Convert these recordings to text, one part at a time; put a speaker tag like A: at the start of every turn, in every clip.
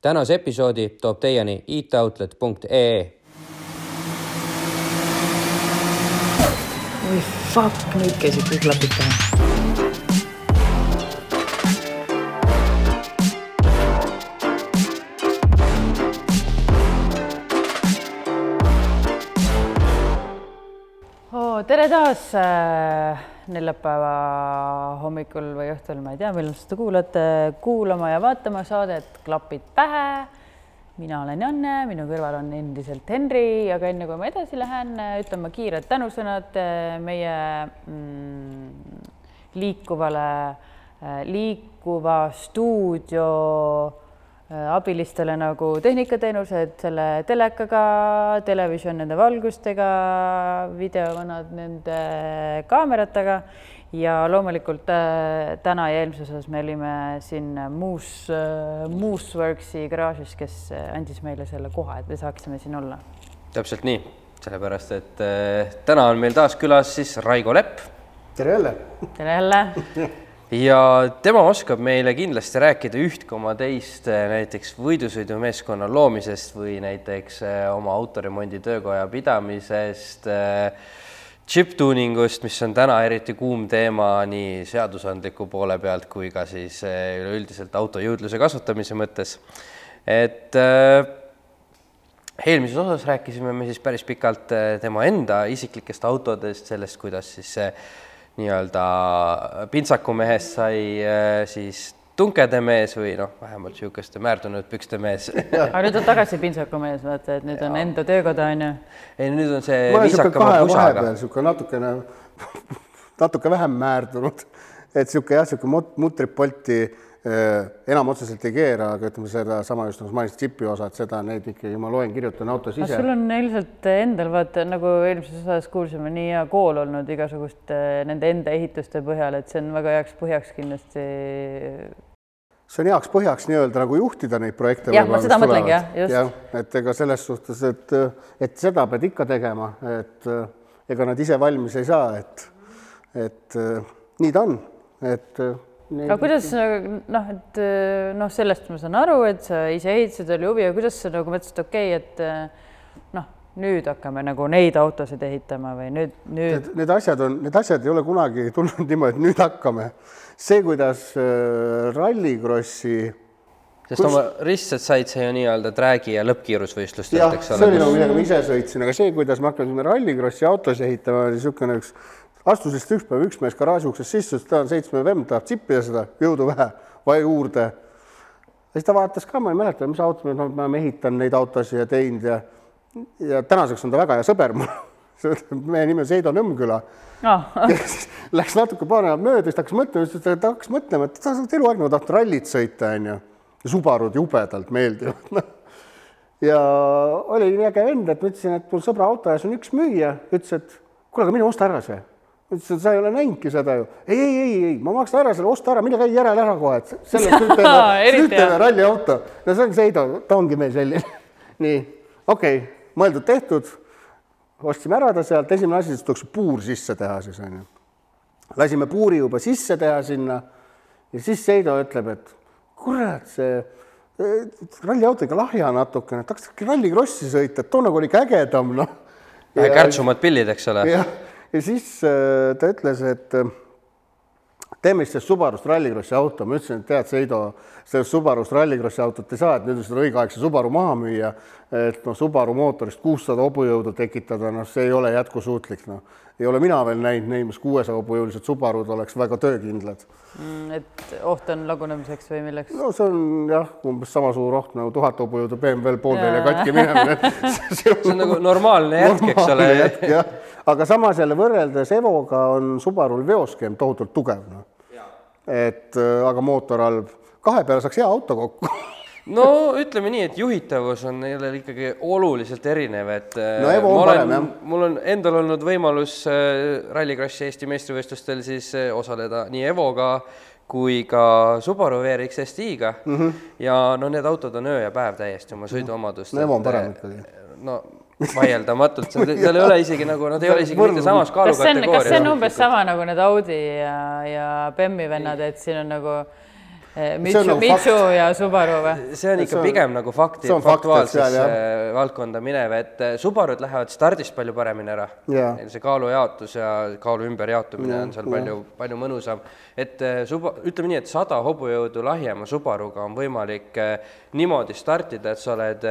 A: tänase episoodi toob teieni itoutlet.ee.
B: oi fuck, nüüd käisid kõik klapid oh,. tere taas äh, neljapäeva hommikul või õhtul, ma ei tea, millal seda kuulate, kuulama ja vaatama saadet Klapid pähe. mina olen Janne, minu kõrval on endiselt Henri, aga enne kui ma edasi lähen, ütlen ma kiired tänusõnad äh, meie mm, liikuvale, liikuva stuudio abilistele nagu tehnikateenused selle telekaga, televisioon nende valgustega, videovanad nende kaameratega ja loomulikult äh, täna ja eelmises osas me olime siin Moose äh,, Mooseworksi garaažis, kes andis meile selle koha, et me saaksime siin olla.
A: täpselt nii, sellepärast et äh, täna on meil taas külas siis Raigo Lepp.
C: tere jälle.
B: tere jälle
A: ja tema oskab meile kindlasti rääkida üht koma teist näiteks võidusõidumeeskonna loomisest või näiteks oma autoremondi töökoja pidamisest, chip-tuuningust, mis on täna eriti kuum teema nii seadusandliku poole pealt kui ka siis üleüldiselt auto jõudluse kasutamise mõttes. et eelmises osas rääkisime me siis päris pikalt tema enda isiklikest autodest, sellest, kuidas siis see nii-öelda pintsakumehest sai siis tunkedemees või noh, vähemalt niisuguste määrdunud pükste mees
B: aga nüüd on tagasi pintsakumees, vaata, et nüüd on ja. enda töökoda, on ju.
A: ei, nüüd on see viisakama pusaga.
C: niisugune natukene, natuke vähem määrdunud, et niisugune jah, niisugune mutripolti enam otseselt ei keera, aga ütleme sedasama just nagu sa mainisid džipi osa, et seda, neid ikkagi ma loen, kirjutan autos ise.
B: sul on ilmselt endal vaata nagu eelmises osas kuulsime, nii hea kool olnud igasuguste nende enda ehituste põhjal, et see on väga heaks põhjaks kindlasti.
C: see on heaks põhjaks nii-öelda nagu juhtida neid projekte.
B: jah, ma seda mõtlengi jah, just
C: ja,. et ega selles suhtes, et, et seda pead ikka tegema, et ega nad ise valmis ei saa, et, et nii ta on, et.
B: Aga kuidas noh, et noh, sellest ma saan aru, et sa ise ehitasid, oli huvi, aga kuidas sa nagu mõtlesid, okei okay,, et noh, nüüd hakkame nagu neid autosid ehitama või nüüd, nüüd?
C: Need asjad on, need asjad ei ole kunagi tulnud niimoodi, et nüüd hakkame. see, kuidas äh, rallikrossi
A: sest kus... oma ristsed said sa ju nii-öelda träägi ja lõppkiirusvõistlustelt, eks ole.
C: see oli nagu midagi, ma ise sõitsin, aga see, kuidas me hakkasime rallikrossi autosid ehitama, oli niisugune üks astus vist üks päev üks mees garaaži uksest sisse, ütles, ta on seitsme vemm, tahab tsippida seda, jõudu vähe, vaja juurde. ja siis ta vaatas ka, ma ei mäleta, mis auto, no me oleme ehitanud neid autosid ja teinud ja, ja tänaseks on ta väga hea sõber mul meie nimi on Seido Nõmmküla
B: oh.
C: Läks natuke paar nädalat mööda, siis ta hakkas mõtlema, ütles, et ta hakkas mõtlema, et ta on eluaeg nagu tahtnud rallit sõita, onju. Subarud jubedalt meeldivad noh. ja oli nii äge vend, et ma ütlesin, et mul sõbra auto ees on üks müüja, ütles, et kuule, aga mine osta ära see ütles, et sa ei ole näinudki seda ju. ei, ei, ei, ei, ma maksan ära selle, osta ära, mine käi järele ära kohe, et sellest nüüd teeme, nüüd teeme ralliauto. no see on Seido, ta ongi meil selline. nii, okei okay,, mõeldud-tehtud. ostsime ära ta sealt, esimene asi, siis tuleks puur sisse teha siis onju. lasime puuri juba sisse teha sinna ja siis Seido ütleb, et kurat, see ralliauto ikka lahja natukene, tahaks rallikrossi sõita, et toona kui oli ikka ägedam, noh.
A: vähe kärtsumad pillid, eks ole.
C: jah ja siis äh, ta ütles, et äh, teeme siis sellest Subarust rallikrossi auto, ma ütlesin, et tead, Seido, sellest Subarust rallikrossi autot ei saa, et nüüd on seda õigeaegse Subaru maha müüa. et noh, Subaru mootorist kuussada hobujõudu tekitada, noh, see ei ole jätkusuutlik, noh. ei ole mina veel näinud neid, mis kuuesaja hobujõulised Subarud oleks väga töökindlad
B: mm,. et oht on lagunemiseks või milleks?
C: no see on jah, umbes sama suur oht nagu tuhat hobujõudu BMW-l poolteele katki minemine
A: see on, see on nagu normaalne jätk, eks ole.
C: jah, aga samas jälle võrreldes Evoga on Subarul veoskeem tohutult tugev, noh. et aga mootor halb, kahe peale saaks hea auto kokku
A: no ütleme nii, et juhitavus on jälle ikkagi oluliselt erinev, et
C: no, Evo on parem, jah.
A: mul on endal olnud võimalus Rallycrossi Eesti meistrivõistlustel siis osaleda nii Evoga kui ka Subaru WRX STi-ga mm -hmm. ja no need autod on öö ja päev täiesti oma sõiduomadust.
C: no Evo on parem ikkagi.
A: no vaieldamatult, seal ei ole isegi nagu, nad ei ole isegi mitte samas kaalukategoorias.
B: kas see on umbes sama nagu need Audi ja, ja Bemmi vennad, et siin on nagu Mitsu,
C: nagu
B: Mitsu ja Subaru või?
A: see on ikka
C: See on-
A: pigem nagu fakti
C: fakt,
A: faktuaalsesse äh, valdkonda minev, et äh, Subarud lähevad stardist palju paremini ära.
C: Jaa.
A: Neil see kaalujaotus ja kaalu ümberjaotumine on seal palju, palju mõnusam. et suba, ütleme nii, et sada hobujõudu lahjema Subaruga on võimalik niimoodi startida, et sa oled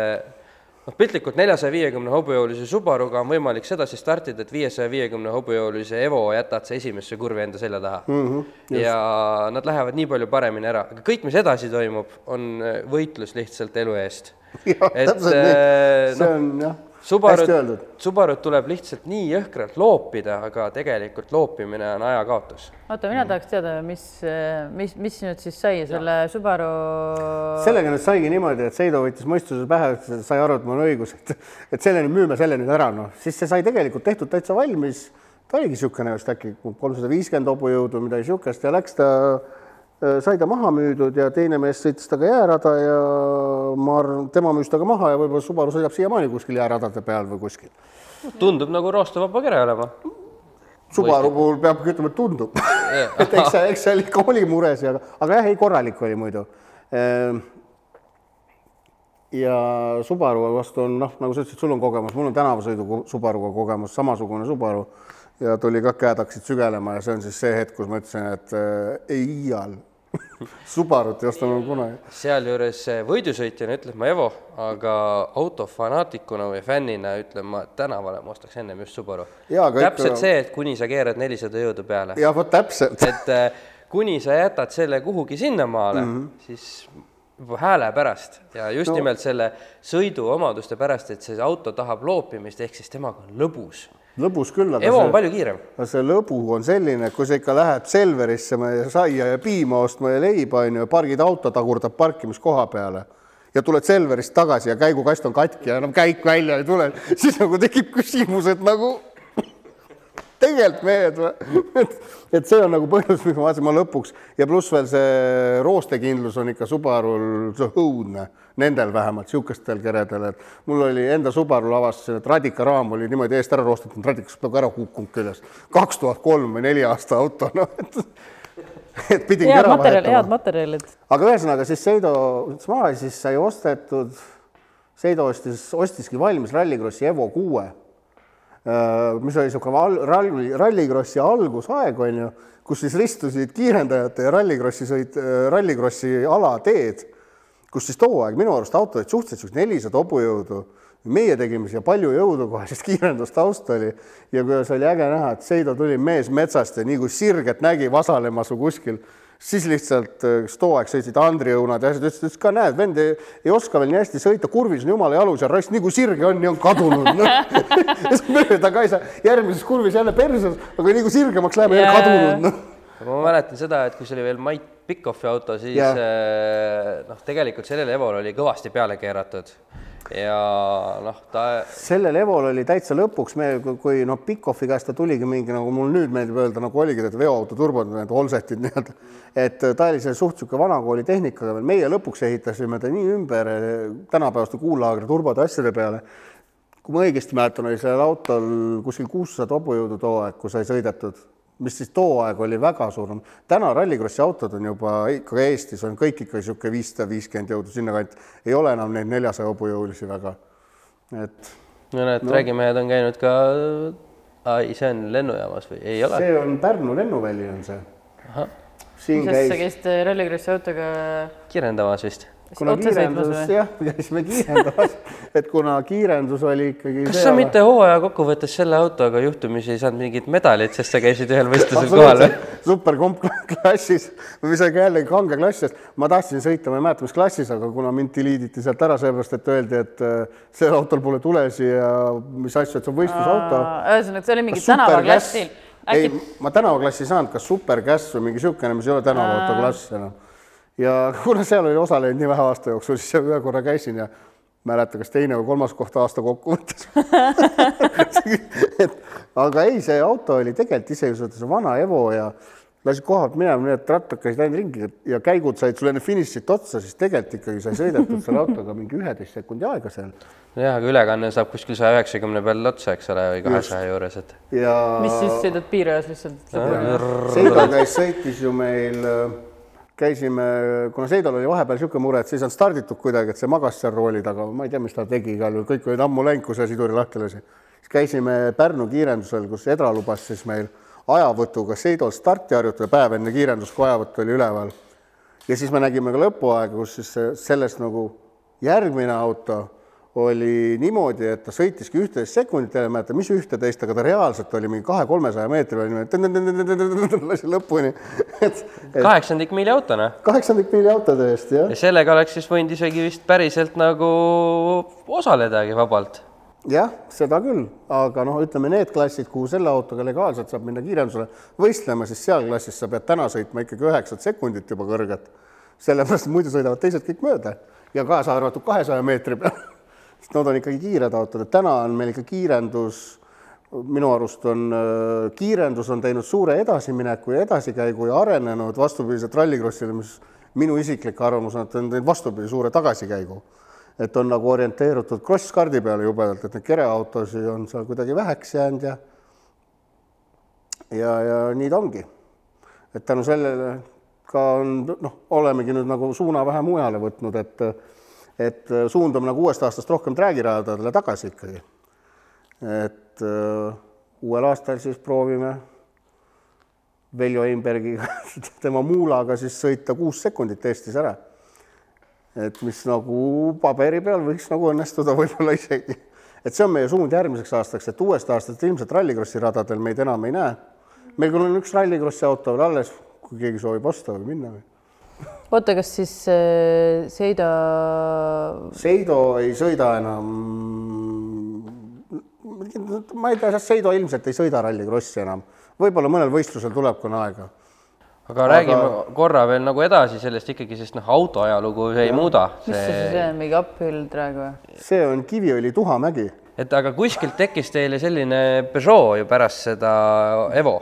A: noh, piltlikult neljasaja viiekümne hobujõulise Subaruga on võimalik sedasi startida, et viiesaja viiekümne hobujõulise Evo jätad sa esimesse kurvi enda selja taha mm. -hmm, ja nad lähevad nii palju paremini ära, aga kõik, mis edasi toimub, on võitlus lihtsalt elu eest. et äh, noh, Subarut Subarut tuleb lihtsalt nii jõhkralt loopida, aga tegelikult loopimine on ajakaotus.
B: oota, mina tahaks teada, mis, mis, mis nüüd siis sai selle Subaru
C: sellega nüüd saigi niimoodi, et Seido võttis mõistuse pähe, sai aru, et mul on õigus, et, et selleni müüme selle nüüd ära, noh, siis see sai tegelikult tehtud täitsa valmis. ta oligi niisugune vist äkki kolmsada viiskümmend hobujõudu, midagi niisugust ja läks ta, sai ta maha müüdud ja teine mees sõitis temaga jäärada ja ma arvan, tema müüs ta ka maha ja võib-olla Subaru sõidab siiamaani kuskil jääradade peal või kuskil.
A: tundub nagu roostevaba kere olema.
C: Subaru puhul peabki ütlema, et tundub. et eks see, eks seal ikka oli mures ja, aga jah, ei korralik oli muidu. ja Subaru vastu on noh, nagu sa ütlesid, sul on kogemus, mul on tänavasõidu Subaruga kogemus, samasugune Subaru ja tuli ka käed hakkasid sügelema ja see on siis see hetk, kus ma ütlesin, et äh, ei iial Subarut ei osta mul kunagi.
A: sealjuures võidusõitjana ütlen ma Evo, aga autofanaatikuna või fännina ütlen ma, tänavale ma ostaks ennem just Subaru. Täpselt
C: ikka-
A: see, et kuni sa keerad nelisada jõudu peale,
C: jah, vot täpselt.
A: et eh, kuni sa jätad selle kuhugi sinnamaale mm, -hmm. siis hääle pärast ja just
C: No.
A: nimelt selle sõidu omaduste pärast, et see auto tahab loopimist, ehk siis temaga on lõbus.
C: Lõbus küll, aga
A: Evo on
C: see,
A: palju kiirem.
C: see lõbu on selline, et kui sa ikka lähed Selverisse saia ja piima ostma ja leiba onju, pargid auto, tagurdab parkimiskoha peale. Ja tuled Selverist tagasi ja käigukast on katki ja enam käik välja ei tule, siis nagu tekib küsimus, et nagu tegelikult mehed või, et, et see on nagu põhjus, miks ma vaatasin, ma lõpuks ja pluss veel see roostekindlus on ikka Subarul õudne, nendel vähemalt niisugustel keredel, et mul oli enda Subarul avastasin, et radikaraam oli niimoodi eest ära roostatud, radikas peaaegu ära kukkunud küljest. kaks tuhat kolm või neli aasta auto, noh et, et pidingi
B: head
C: ära
B: materjal, head materjalid.
C: aga ühesõnaga siis Seido võttis maha ja siis sai ostetud, Seido ostis, ostiski valmis Rallycrossi Evo kuue mis oli niisugune ralli, rallikrossi algusaeg on ju, kus siis ristusid kiirendajate ja rallikrossi sõit, rallikrossi alateed, kus siis too aeg minu arust autod olid suhteliselt niisugused nelisada hobujõudu. meie tegime siia palju jõudu kohe, sest kiirendustaust oli ja kuidas oli äge näha, et Seido tuli mees metsast ja nii kui sirget nägi vasalemas või kuskil, siis lihtsalt, kes too aeg sõitsid Andri õunad ja asjad, ütles, ütles ka näed, vend ei, ei oska veel nii hästi sõita, kurvis on jumala jalus ja raisk, nii kui sirge on, nii on kadunud no. mööda ka ei saa, järgmises kurvis jälle perses, aga nii kui sirgemaks läheme, jälle
B: Jaa.
C: kadunud noh.
A: Ma mäletan seda, et kui see oli veel Mait Pikhofi auto, siis
C: Jah.
A: äh, noh, tegelikult sellel Evol oli kõvasti peale keeratud. Ja noh, ta
C: sellel Evol oli täitsa lõpuks me, kui noh, Pikhofi käest ta tuligi mingi nagu mul nüüd meeldib öelda nagu oligi need veoauto turbod, need Olsetid nii-öelda, et ta oli see suht niisugune vanakooli tehnikaga veel, meie lõpuks ehitasime ta nii ümber eh, tänapäevaste kuullaagri turbode asjade peale. kui ma õigesti mäletan, oli sellel autol kuskil kuussada hobujõudu too aeg, kui sai sõidetud, mis siis too aeg oli väga suur. täna Rallycrossi autod on juba ikka Eestis on kõik ikka niisugune viissada viiskümmend jõudu sinnakanti, ei ole enam neid neljasaja hobujõulisi väga, et
A: no näed no., räägimehed on käinud ka, ai, see on lennujaamas või ei ole?
C: see on Pärnu lennuväli on see. siin
B: mis asja, sa
C: käis,
B: käisite Rallycrossi autoga
A: kiirendamas vist.
C: Kuna kiirendus, jah, käisime kiirendamas, et kuna kiirendus oli ikkagi
A: kas sa mitte hooaja kokkuvõttes selle autoga juhtumisi ei saanud mingit medalit, sest sa käisid ühel võistlusel kohal või?
C: superkompklassis või isegi jällegi kange klassis, ma tahtsin sõita, ma ei mäleta, mis klassis, aga kuna mind diliiditi sealt ära seepärast, et öeldi, et äh, sellel autol pole tulesi ja mis asju, et see on võistlusauto.
B: ühesõnaga, see oli mingi tänavaklassil.
C: ei ma tänavaklassi ei saanud, kas superkäss või mingi niisugune, mis ei ole tänavaauto klass enam. Ja kuna seal oli osalejaid nii vähe aasta jooksul, siis seal ühe korra käisin ja mäleta, kas teine või kolmas koht aasta kokkuvõttes et aga ei, see auto oli tegelikult iseenesest vana Evo ja lasid kohalt minema, need rattad käisid ainult ringi ja käigud said sulle enne finišit otsa, siis tegelikult ikkagi sai sõidetud selle autoga mingi üheteist sekundi aega seal.
A: Jah, aga ülekanne saab kuskil saja üheksakümne peal otsa, eks ole, või kahesaja juures, et
C: ja
B: mis siis sõidad piirajas lihtsalt?
C: Seido käis, sõitis ju meil äh, käisime, kuna Seidol oli vahepeal niisugune mure, et see ei saanud starditud kuidagi, et see magas seal rooli taga, ma ei tea, mis ta tegi, igal juhul kõik olid ammu läinud, kui see siduri lahti lasi. siis käisime Pärnu kiirendusel, kus Edra lubas siis meil ajavõtuga Seidol starti harjutada päev enne kiirendust, kui ajavõtt oli üleval. ja siis me nägime ka lõpuaega, kus siis sellest nagu järgmine auto oli niimoodi, et ta sõitiski ühteteist sekundit, ei mäleta, mis ühteteist, aga ta reaalselt oli mingi kahe-kolmesaja meetri peal niimoodi, lasi lõpuni.
A: kaheksandik miili autona
C: kaheksandik miili auto tõesti, jah.
A: ja sellega oleks siis võinud isegi vist päriselt nagu osaledagi vabalt.
C: jah, seda küll, aga noh, ütleme need klassid, kuhu selle autoga legaalselt saab minna kiirendusele võistlema, siis seal klassis sa pead täna sõitma ikkagi üheksat sekundit juba kõrget. sellepärast muidu sõidavad teised kõik mööda ja kaasa arvatud kahesaja meetri peal sest nad on ikkagi kiired autod, et täna on meil ikka kiirendus, minu arust on, kiirendus on teinud suure edasimineku ja edasikäigu ja arenenud vastupidiselt rallikrossile, mis minu isiklik arvamus on, et on teinud vastupidi suure tagasikäigu. et on nagu orienteerutud kross-kardi peale jubedalt, et neid kereautosid on seal kuidagi väheks jäänud ja ja, ja nii ta ongi. et tänu sellele ka on, noh, olemegi nüüd nagu suuna vähe mujale võtnud, et et äh, suundume nagu uuest aastast rohkem träägiradadele tagasi ikkagi. et uh, uuel aastal siis proovime Veljo Einbergiga, tema muulaga siis sõita kuus sekundit Eestis ära. et mis nagu paberi peal võiks nagu õnnestuda võib-olla isegi. et see on meie suund järgmiseks aastaks, et uuest aastast ilmselt rallikrossi radadel meid enam ei näe. meil küll on üks rallikrossi auto veel alles, kui keegi soovib osta või minna või
B: oota, kas siis äh, Seido?
C: Seido ei sõida enam. ma ei tea, kas Seido ilmselt ei sõida rallikrossi enam, võib-olla mõnel võistlusel tuleb, kui on aega.
A: aga räägime korra veel nagu edasi sellest ikkagi, sest noh, auto ajalugu see ei muuda.
B: mis see siis on, mingi uphill drag või?
C: see on Kiviõli Tuhamägi.
A: et aga kuskilt tekkis teile selline Peugeot ju pärast seda Evo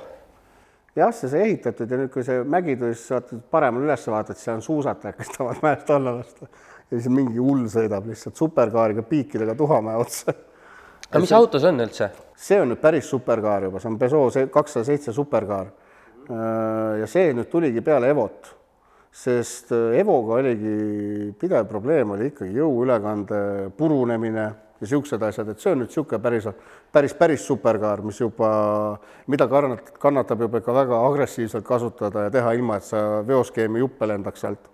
C: jah, see sai ehitatud ja nüüd, kui see mägi tuli, siis vaatad paremal üles vaatad, seal on suusatajad, kes tahavad mäest alla lasta. ja siis mingi hull sõidab lihtsalt superkaariga piikidega Tuhamäe otsa.
A: aga mis see, auto see on üldse?
C: see on nüüd päris superkaar juba, see on Peugeot kakssada seitse superkaar. Äh, ja see nüüd tuligi peale Evot, sest äh, Evoga oligi pidev probleem, oli ikkagi jõuülekande purunemine ja niisugused asjad, et see on nüüd niisugune päris, päris, päris superkaar, mis juba, mida kannat-, kannatab juba ikka väga agressiivselt kasutada ja teha ilma, et sa veoskeemi juppe lendaks sealt.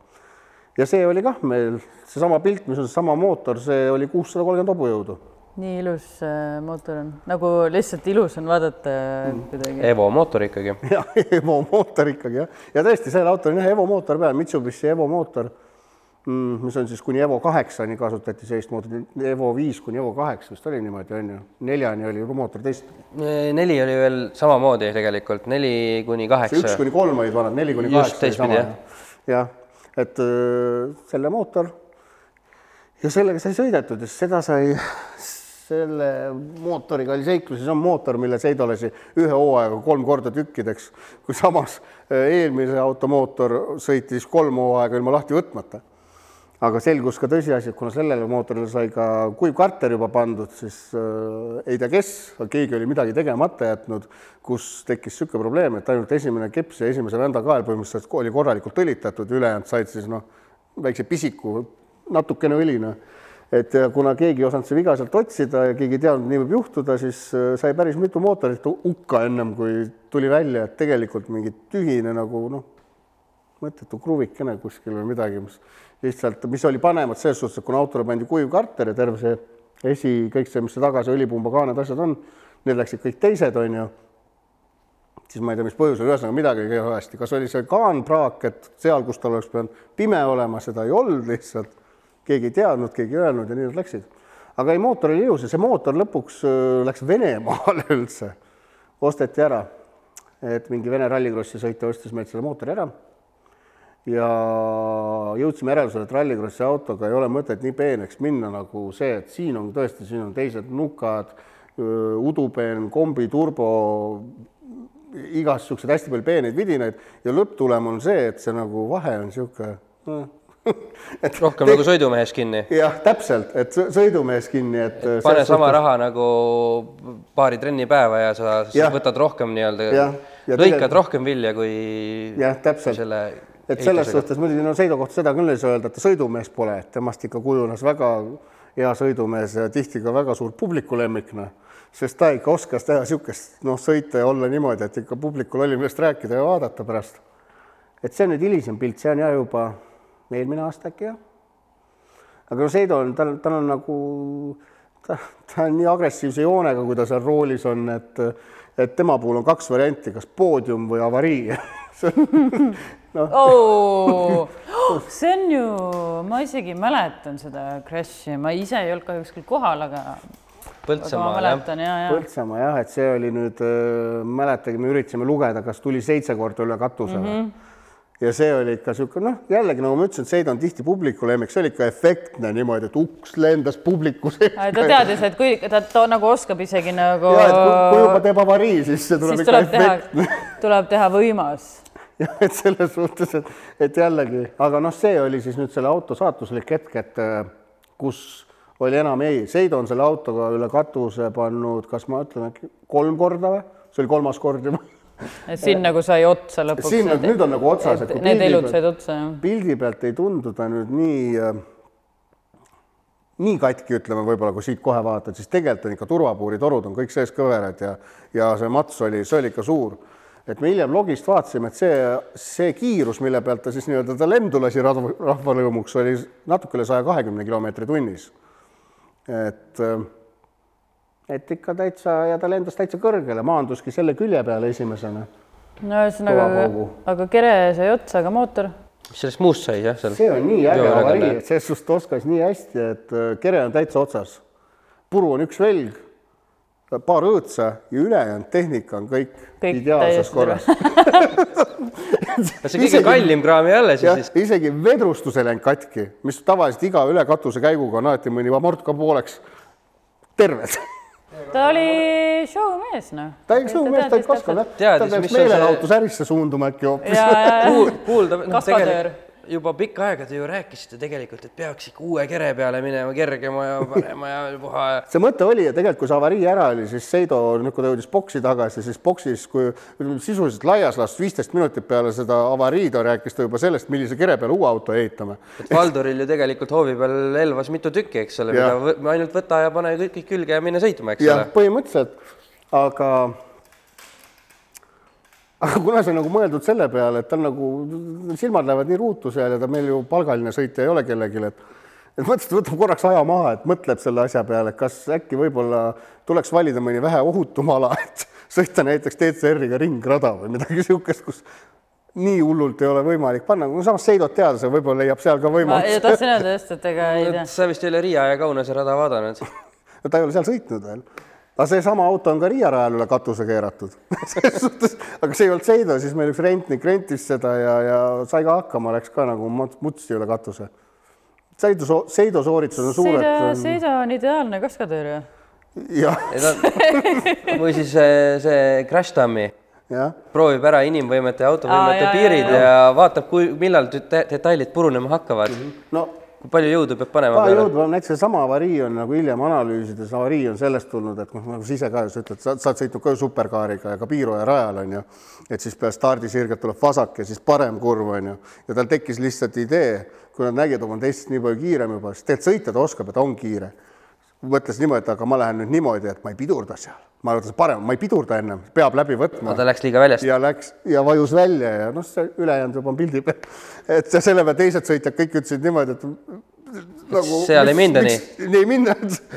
C: ja see oli kah meil, seesama pilt, mis on seesama mootor, see oli kuussada kolmkümmend hobujõudu
B: nii ilus äh, mootor on, nagu lihtsalt ilus on vaadata mm. kuidagi.
A: Evo mootor ikkagi.
C: jah, Evo mootor ikkagi jah, ja tõesti, sellel autol on jah Evo mootor peal, Mitsubishi Evo mootor mis on siis kuni Evo kaheksani kasutati sellist mootorit, Evo viis kuni Evo kaheksa vist oli niimoodi, on ju, neljani oli mootor teist.
A: neli oli veel samamoodi tegelikult, neli kuni kaheksa.
C: üks kuni kolm olid vanad, neli kuni kaheksa oli sama. jah, et äh, selle mootor ja sellega sai sõidetud ja seda sai, selle mootoriga oli seiklus ja see on mootor, mille Seido lasi ühe hooajaga kolm korda tükkideks, kui samas äh, eelmise auto mootor sõitis kolm hooaega ilma lahti võtmata aga selgus ka tõsiasi, et kuna sellele mootorile sai ka kuiv karter juba pandud, siis äh, ei tea, kes, keegi oli midagi tegemata jätnud, kus tekkis niisugune probleem, et ainult esimene keps ja esimese vända kael põhimõtteliselt oli korralikult õlitatud, ülejäänud said siis noh, väikse pisiku, natukene õlina. et kuna keegi ei osanud see viga sealt otsida ja keegi ei teadnud, nii võib juhtuda, siis äh, sai päris mitu mootorit hukka ennem kui tuli välja, et tegelikult mingi tühine nagu noh, mõttetu kruvikene kuskil või midagi, mis lihtsalt, mis oli panemat selles suhtes, et kuna autole pandi kuiv karter ja terve see esi, kõik see, mis see taga, see õlipumba kaaned, asjad on, need läksid kõik teised, on ju, siis ma ei tea, mis põhjusel, ühesõnaga midagi ei käi hästi, kas oli see kaan praak, et seal, kus tal oleks pidanud pime olema, seda ei olnud lihtsalt, keegi ei teadnud, keegi ei öelnud ja nii nad läksid. aga ei, mootor oli ilus ja see mootor lõpuks äh, läks Venemaale üldse, osteti ära, et mingi Vene rallikrossi sõitja ostis meilt selle mootori ära ja jõudsime järeldusele, et rallikrossi autoga ei ole mõtet nii peeneks minna nagu see, et siin on tõesti, siin on teised nukad, udupeen, kombi, turbo, igasuguseid hästi palju peeneid vidinaid ja lõpptulem on see, et see nagu vahe on niisugune
A: et rohkem te... nagu sõidumehes kinni.
C: jah, täpselt, et sõidumehes kinni, et.
A: pane sama suhtes... raha nagu paari trennipäeva ja sa ja. võtad rohkem nii-öelda, lõikad tegelikult... rohkem vilja kui.
C: jah, täpselt.
A: selle
C: et selles suhtes muidugi no Seido kohta seda küll ei saa öelda, et ta sõidumees pole, et temast ikka kujunes väga hea sõidumees ja tihti ka väga suur publiku lemmik, noh. sest ta ikka oskas teha niisugust noh, sõita ja olla niimoodi, et ikka publikul oli millest rääkida ja vaadata pärast. et see on nüüd hilisem pilt, see on jah juba eelmine aasta äkki jah. aga no Seido on, tal, tal on nagu, ta, ta on nii agressiivse joonega, kui ta seal roolis on, et, et tema puhul on kaks varianti, kas poodium või avarii See on-
B: oh, see on ju, ma isegi mäletan seda Crash'i, ma ise ei olnud kahjuks küll kohal, aga, aga ma
A: Põltsamaal jah.
B: ja, ja
C: Põltsamaa jah, et see oli nüüd, mäletage, me üritasime lugeda, kas tuli seitse korda üle katuse mm.
B: Mhm.
C: Ja see oli ikka niisugune noh, jällegi nagu ma ütlesin, et Seid on tihti publiku lemmik, see oli ikka efektne niimoodi, et uks lendas publiku sees.
B: ta teadis, et kui ta, ta nagu oskab isegi nagu,
C: ja et kui, kui juba teeb avarii, siis see tuleb
B: siis
C: ikka
B: tuleb
C: efektne.
B: tuleb teha võimas.
C: jah, et selles suhtes, et, et jällegi, aga noh, see oli siis nüüd selle auto saatuslik hetk, et äh, kus oli enam ei, Seido on selle autoga üle katuse pannud, kas ma ütlen äkki kolm korda või? see oli kolmas kord juba
B: siin nagu sai otsa lõpuks.
C: siin on- nüüd on nagu otsas, et kui
B: Need elud said otsa, jah.
C: pildi pealt ei tundu ta nüüd nii äh, nii katki, ütleme võib-olla, kui siit kohe vaatad, siis tegelikult on ikka turvapuuritorud on kõik sees kõverad ja, ja see mats oli, see oli ikka suur. et me hiljem logist vaatasime, et see, see kiirus, mille pealt ta siis nii-öelda ta lendu lasi rahva, rahvalõõmuks, oli natuke üle saja kahekümne kilomeetri tunnis. et, äh, et ikka täitsa ja ta lendas täitsa kõrgele, maanduski selle külje peale esimesena.
B: no ühesõnaga
C: paugu.,
B: aga kere sai otsa, aga mootor
A: mis sellest muust sai jah seal?
C: see on nii äge avarii, et selles suhtes ta oskas nii hästi, et äh, kere on täitsa otsas. puru on üks velg, paar õõtsa ja ülejäänud tehnika on kõik,
B: Kõik
C: ideaalses korras.
A: see kõige kallim kraam ei ole siis, siis,
C: isegi vedrustus ei läinud katki, mis tavaliselt iga ülekatuse käiguga on alati mõni amort ka pooleks terved.
B: ta oli showmees, noh.
C: ta ei sõu mees, ta oskab jah. ta peaks meelelahutusärisse suunduma äkki hoopis.
B: ja, ja, ja
A: kuulda, noh
B: Kaskadöör.
A: tegelikult juba pikka aega te ju rääkisite tegelikult, et peaks ikka uue kere peale minema kergema ja parema ja puha ja
C: see mõte oli ja tegelikult, kui see avarii ära oli, siis Seido nüüd, kui ta jõudis boksi tagasi, siis boksis, kui sisuliselt laias laastus viisteist minutit peale seda avariid rääkis ta juba sellest, millise kere peale uue auto ehitame.
A: et Valduril ju tegelikult hoovi peal elvas mitu tükki, eks ole, mida ainult võta ja pane kõik, külge ja mine sõitma, eks
C: jah
A: ole,.
C: põhimõtteliselt, aga aga kuna see on nagu mõeldud selle peale, et tal nagu silmad lähevad nii ruutu seal ja ta meil ju palgaline sõitja ei ole kellelgi, et et mõtlesin, et võtab korraks aja maha, et mõtleb selle asja peale, et kas äkki võib-olla tuleks valida mõni vähe ohutum ala, et sõita näiteks DCR-iga ringrada või midagi niisugust, kus nii hullult ei ole võimalik panna, no samas Seidot teades võib-olla leiab seal ka
B: ma
C: võimalust
B: ja tahtsin öelda just, et ega ei tea.
A: sa vist ei ole Riia ja Kaunase rada vaadanud.
C: no ta ei ole seal sõitnud veel. Aga seesama auto on ka Riia rajal üle katuse keeratud selles suhtes, aga see ei olnud Seido, siis meil üks rentnik rentis seda ja, ja sai ka hakkama, läks ka nagu mut- mutsi üle katuse. Seido, Seido sooritused on suured.
B: Seida on ideaalne kaskadöör ju.
C: jah,
A: või siis see, see Crash Dummy
C: jah,
A: proovib ära inimvõimete ja autovõimete piirid
B: jaa,
A: ja, ja vaatab, kui, millal deta- detailid purunema hakkavad.
C: no
A: kui palju jõudu peab panema
C: ka
A: peale.
C: jõudva, näiteks seesama avarii on nagu hiljem analüüsides, avarii on sellest tulnud, et noh, nagu sa ise ka just ütled, sa sa oled sõitnud ka ju superkaariga ja ka Piiroja rajal on ju, et siis peale stardisirget tuleb vasak ja siis parem kurv on ju. Ja tal tekkis lihtsalt idee, kui nad nägid oma teistest nii palju kiirem juba, sest tegelikult sõita ta oskab ja ta on kiire mõtles niimoodi, et aga ma lähen nüüd niimoodi, et ma ei pidurda seal, ma arvan, et see parem, ma ei pidurda ennem, peab läbi võtma
A: aga ta läks liiga väljast.
C: ja läks ja vajus välja ja noh, see ülejäänud juba on pildi peal. et selle peale teised sõitjad kõik ütlesid niimoodi, et nagu
A: seal ei minda
C: nii. ei minna,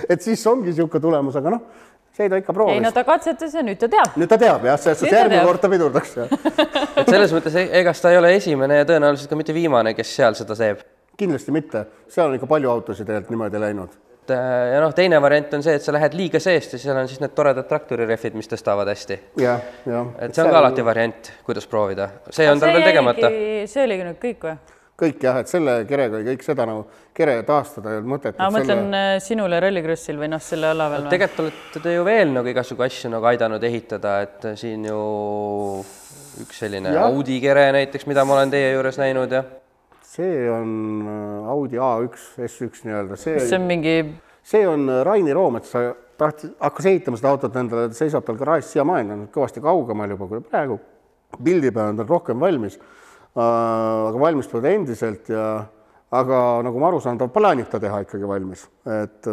C: et siis ongi niisugune tulemus, aga noh, Seido ikka
B: ei
C: proovis
B: no
C: no,.
B: ta katsetas ja nüüd ta teab.
C: nüüd ta teab jah, selles suhtes
B: ta
C: järgmine kord ta pidurdaks
A: et selles mõttes e- egas ta ei ole esimene ja tõenäoliselt ka mitte viimane, kes seal seda teeb.
C: kindlasti mitte, seal on ikka palju autosid tegelikult niimoodi läinud.
A: Et äh, ja noh, teine variant on see, et sa lähed liiga seest ja seal on siis need toredad traktorirehvid, mis tõstavad hästi.
C: jah, jah.
A: et see on ka alati variant, kuidas proovida. see on tal veel tegemata.
B: see oligi nüüd kõik või?
C: kõik jah, et selle kerega oli kõik seda nagu kere taastada ei olnud mõtet.
B: ma mõtlen selle... sinule Rallycrossil või noh, selle ala peal või?
A: tegelikult olete te ju veel nagu igasugu asju nagu aidanud ehitada, et siin ju üks selline. Audi kere näiteks, mida ma olen teie juures näinud ja
C: see on äh, Audi A1 S1 nii-öelda, see
B: see on mingi,
C: see on äh, Raini Roometsa, tahtis, hakkas ehitama seda autot endale, ta seisab tal garaažis siiamaani, ta on kõvasti kaugemal juba kui praegu. pildi peal on tal rohkem valmis. aga valmistavad endiselt ja, aga nagu ma aru saan, ta plaanib ta teha ikkagi valmis, et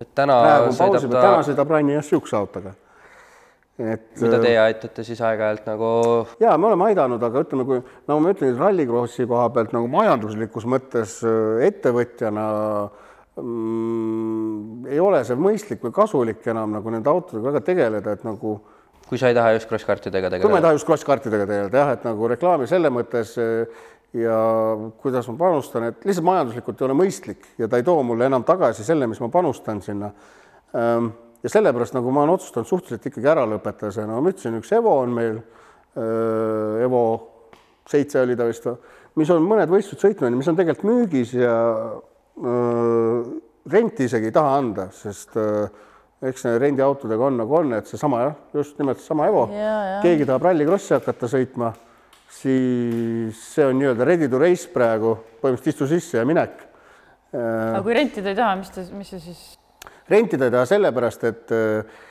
A: et täna sõidab ta
C: täna, sõidab jah niisuguse autoga. Et
A: mida teie aitate siis aeg-ajalt nagu
C: ja me oleme aidanud, aga ütleme, kui nagu ma ütlen, rallikrossi koha pealt nagu majanduslikus mõttes äh, ettevõtjana mm, ei ole see mõistlik või kasulik enam nagu nende autodega väga tegeleda, et nagu
A: kui sa ei taha just cross-kartidega
C: kui ma ei
A: tegeleda.
C: taha just klassikaartidega tegeleda jah, et nagu reklaami selle mõttes eh, ja kuidas ma panustan, et lihtsalt majanduslikult ei ole mõistlik ja ta ei too mulle enam tagasi selle, mis ma panustan sinna. Ehm, ja sellepärast nagu ma olen otsustanud suhteliselt ikkagi ära lõpetada see, no ma ütlesin, üks Evo on meil, Evo seitse oli ta vist, mis on mõned võistlused sõitnud, mis on tegelikult müügis ja öö, renti isegi ei taha anda, sest öö, eks need rendiautodega on nagu on, et seesama jah, just nimelt seesama Evo keegi tahab rallikrossi hakata sõitma, siis see on nii-öelda ready to race praegu, põhimõtteliselt istu sisse ja minek.
B: aga kui rentida ei taha, mis ta, mis see siis?
C: Rentida taha sellepärast, et äh,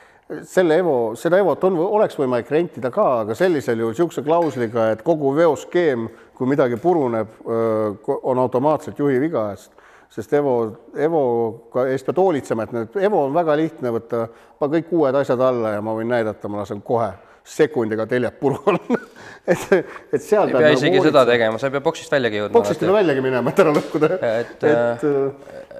C: selle Evo, seda Evot on, oleks võimalik rentida ka, aga sellisel juhul niisuguse klausliga, et kogu veoskeem, kui midagi puruneb, on automaatselt juhi viga sest Evo, Evoga eest pead hoolitsema, et need, Evo on väga lihtne võtta, pa kõik uued asjad alla ja ma võin näidata, ma lasen kohe sekundiga teljed puru alla et, et seal
A: ei pea isegi seda tegema, sa ei pea boksist väljagi jõudma.
C: boksist ei pea väljagi minema, et ära lõhkuda.
A: et,
C: et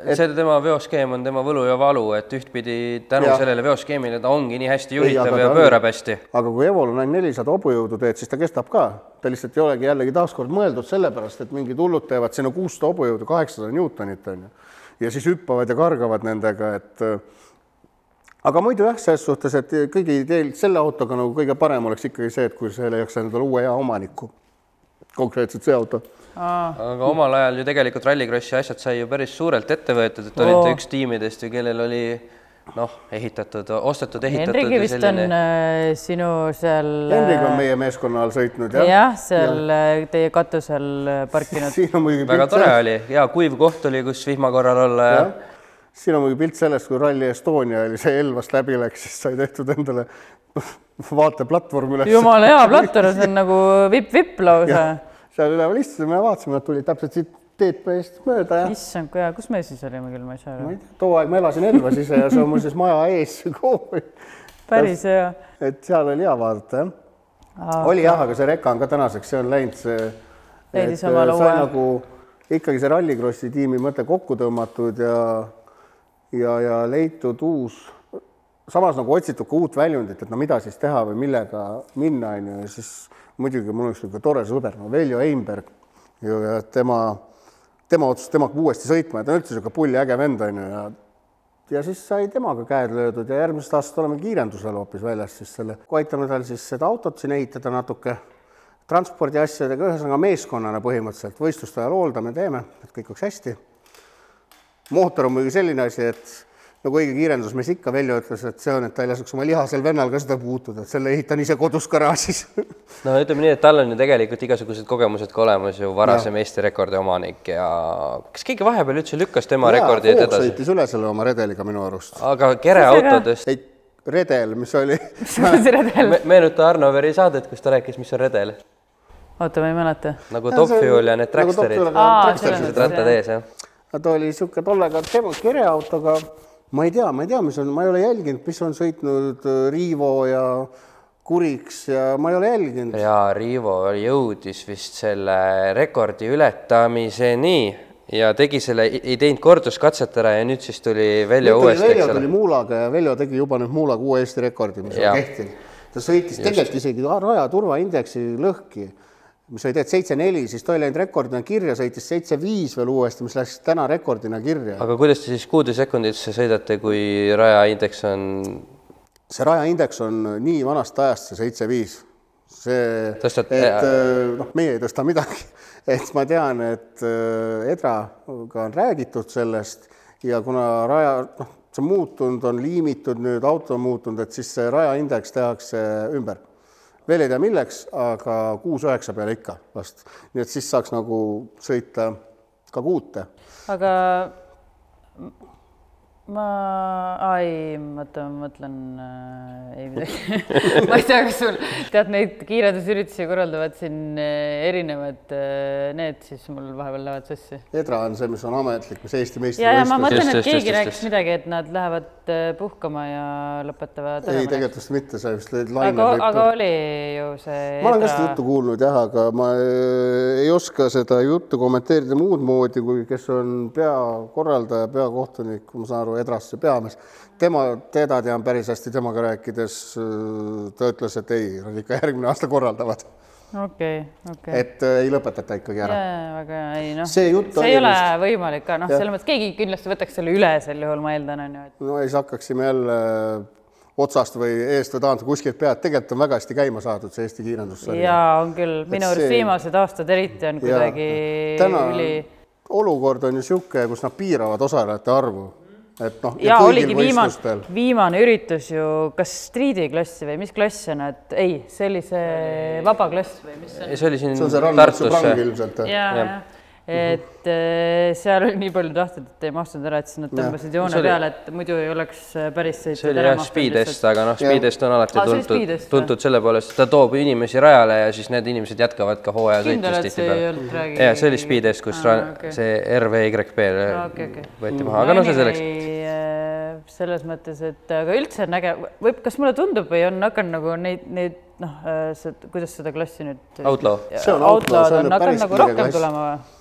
A: et see tema veoskeem on tema võlu ja valu, et ühtpidi tänu
C: Jah.
A: sellele veoskeemile ta ongi nii hästi
C: Ei,
A: juhitav
C: aga
A: ja pöörab hästi.
C: aga kui Evol on ainult nelisada hobujõudu teed, siis ta kestab ka, ta lihtsalt ei olegi jällegi taaskord mõeldud sellepärast, et mingid hullud teevad sinna kuussada hobujõudu, kaheksasada Newtonit on ju, ja siis hüppavad ja kargavad nendega, et äh, aga muidu jah, selles suhtes, et kõigi teil selle autoga nagu kõige parem oleks ikkagi see, et kui see leiaks endale uue hea omaniku, konkreetselt see auto
A: aga omal ajal ju tegelikult Rallycrossi asjad sai ju päris suurelt ette võetud, et olite
B: Oo.
A: üks tiimidest ju, kellel oli noh, ehitatud, ostetud, ehitatud
B: Hendrigi
A: ja
B: vist on
A: selline.
B: äh, sinu seal
C: Hendrik on meie meeskonna all sõitnud jah
B: jah, seal äh, teie katusel äh, parkinud.
C: on
A: väga tore oli, hea kuiv koht oli, kus vihma korral olla ja,
C: siin on muidugi pilt sellest, kui Rally Estonia oli see Elvast läbi läks, siis sai tehtud endale vaateplatvorm üles.
B: jumala hea platvorm, see on nagu vipp-vipp lausa.
C: seal üleval istusime ja vaatasime, nad tulid täpselt siit teed eest mööda ja
B: issand, kui hea, kus me siis olime küll, ma ei saa
C: ma
B: aru
C: ei. tea, too aeg ma elasin Elvas ise ja see on muuseas maja ees kool.
B: päris hea.
C: et seal oli hea vaadata jah. oli jah, aga see reka on ka tänaseks, see on läinud see.
B: Leidis omale uue-
C: nagu ikkagi see Rallycrossi tiimi mõte kokku tõmmatud ja ja, ja leitud uus, samas nagu otsitud ka uut väljundit, et no mida siis teha või millega minna, on ju, ja siis muidugi mul on üks niisugune tore sõber, no Veljo Einberg ju ja tema, tema otsustas temaga uuesti sõitma ja ta on üldse niisugune pulli äge vend on ju ja ja siis sai temaga käed löödud ja järgmisest aastast oleme kiirendusel hoopis väljas siis selle, aitame tal siis seda autot siin ehitada natuke transpordiasjadega, ühesõnaga meeskonnana põhimõtteliselt võistluste ajal hooldame, teeme, et kõik oleks hästi mootor on muidugi selline asi, et nagu õige kiirendusmees ikka välja ütles, et see on, et ta ei laseks oma lihasel vennal ka seda puutuda, et selle ehitan ise kodus garaažis
A: no ütleme nii, et tal on ju tegelikult igasugused kogemused ka olemas ju, varasem Eesti rekordi omanik ja kas keegi vahepeal üldse lükkas tema
C: Jaa, Voog
A: edasi?
C: sõitis üle selle oma redeliga minu arust.
A: aga kereautodest
C: ei, redel, mis oli,
B: mis redel?
A: me,, meenuta Arno Veri saadet, kus ta rääkis, mis on redel,
B: oota, ma ei mäleta.
A: nagu Top Fuel ja need Tracksterid
C: Tracksterid.
A: rattad ees jah.
C: Ta oli niisugune tollega tema kereautoga, ma ei tea, ma ei tea, mis on, ma ei ole jälginud, mis on sõitnud äh, Riivo ja Kuriks ja ma ei ole jälginud.
A: ja Riivo jõudis vist selle rekordi ületamiseni ja tegi selle, ei teinud korduskatset ära ja nüüd siis tuli välja uuesti,
C: Veljo tuli. Muulaga ja Veljo tegi juba nüüd Muulaga uue Eesti rekordi, mis
A: Jaa.
C: on kehtiv. ta sõitis tegelikult isegi raja turvaindeksi lõhki, mis oli tegelikult seitse neli, siis ta oli läinud rekordina kirja, sõitis seitse viis veel uuesti, mis läks täna rekordina kirja.
A: aga kuidas te siis kuudesekunditesse sõidate, kui rajaindeks on,
C: see rajaindeks on nii vanast ajast, see seitse viis. see, et äh, noh, meie ei tõsta midagi, et ma tean, et äh, Edraga on räägitud sellest ja kuna raja, noh, see on muutunud, on liimitud nüüd, auto on muutunud, et siis see rajaindeks tehakse ümber veel ei tea milleks, aga kuus-üheksa peale ikka vast, nii et siis saaks nagu sõita ka kuute.
B: aga ma, ei, oota, ma mõtlen äh,, ei midagi ma ei tea, kas sul, tead neid kiirendusüritusi korraldavad siin äh, erinevad äh, need, siis mul vahepeal lähevad sassi.
C: Edra on see, mis on ametlik, mis Eesti
B: ja, ja ma
C: meistrivõistlus.
B: mõtlen, et keegi
A: just,
B: rääkis
A: just.
B: midagi, et nad lähevad äh, puhkama ja lõpetavad
C: ei, tegelikult vist mitte, sa vist lõid
B: aga,
C: laine
B: aga oli ju see.
C: ma olen ka seda juttu kuulnud jah, aga ma äh, ei oska seda juttu kommenteerida muud moodi, kui kes on peakorraldaja, peakohtunik, ma saan aru, Edrasse peamees. tema, teda tean päris hästi, temaga rääkides ta ütles, et ei, nad ikka järgmine aasta korraldavad,
B: okei, okei.
C: et äh, ei lõpetata ikkagi ära.
B: väga hea, ei noh,
C: See
B: see ei ole
C: vist-
B: võimalik ka, noh, selles mõttes keegi kindlasti võtaks selle üle sel juhul, ma eeldan, on ju, et
C: no siis hakkaksime jälle otsast või eest või tagant kuskilt pealt, tegelikult on väga hästi käima saadud see Eesti kiirendussari.
B: jaa, on küll, minu arust
C: see-
B: viimased aastad eriti on kuidagi
C: täna
B: üli
C: olukord on ju niisugune, kus nad piiravad osalejate arvu, et noh.
B: ja oligi viimane, viimane üritus ju, kas striidiklassi või mis klass see on, et ei, see oli see vaba klass või mis see on?
A: see oli siin
C: see
A: Tartus
C: ilmselt.
B: ja, ja, et äh, seal oli nii palju tahtjaid, et ei mahtunud ära, et siis nad tõmbasid joone
A: See oli-
B: peale, et muidu ei oleks äh, päris
A: see oli jah, Speedest, aga noh, Speedest on alati
B: see oli
A: tuntud tuntud selle poolest, et ta toob inimesi rajale ja siis need inimesed jätkavad ka hooajasõitmist
B: see
A: tihtipeale. ja see oli Speedest, kus ra-
B: okei.
A: see RVYP
B: okei, okei.
A: võeti maha, aga no see selleks.
B: äh, selles mõttes, et aga üldse on äge, võib, kas mulle tundub või on hakanud nagu neid, neid noh, kuidas seda klassi nüüd.
A: Outlaw.
C: See on Outlaw, see on päris
B: nagu
C: kiire
B: rohkem
C: klass.
B: tulema või?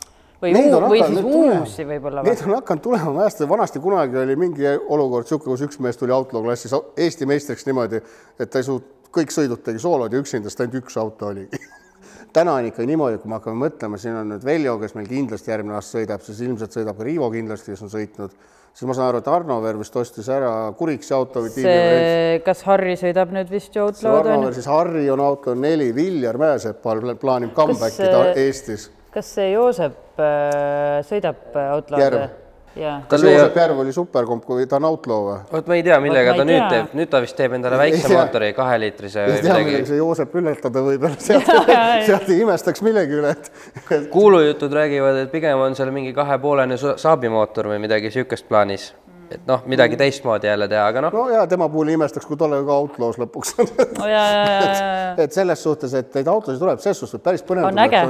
B: Või
C: Neid
B: uu- või siis uusi võib-olla või?
C: on hakanud tulema, ma mäletan, vanasti kunagi oli mingi olukord niisugune, kus üks mees tuli outlaw klassis Eesti meistriks niimoodi, et ta ei suutnud, kõik sõidud tegi soolod ja üksinda, sest ainult üks auto oligi. täna on ikka niimoodi, kui me hakkame mõtlema, siin on nüüd Veljo, kes meil kindlasti järgmine aasta sõidab, siis ilmselt sõidab ka Riivo kindlasti, kes on sõitnud, siis ma saan aru, et Arnover vist ostis ära Kuriksi auto või
B: see, kas Harri sõidab nüüd vist ju Outlaw'd on
C: siis Harri on auto neli, Viljar Mäesepal plaanib comeback'i
B: see-
C: Eestis.
B: Kas see Joosep äh, sõidab äh, Outlaw'd jaa.
C: kas
A: Tal
C: Joosep Järv oli superkomp, kui ta on outlaw või?
A: vot ma ei tea, millega ta
B: ei
A: nüüd
B: tea.
A: teeb, nüüd ta vist teeb endale väikse
C: tea.
A: mootori, kaheliitrise või
C: ei tea, millega
A: midagi.
C: see Joosep ületada võib, sealt, sealt ei imestaks millegi üle, et et
A: kuulujutud räägivad, et pigem on seal mingi kahepoolene saabimootor või midagi niisugust plaanis. et noh, midagi teistmoodi jälle teha, aga noh,
C: no ja tema puhul ei imestaks, kui tollega ka outlaws lõpuks on.
B: no ja, ja, ja, ja,
C: et selles suhtes, et neid autosid tuleb, selles suhtes et päris põnev
B: On äge.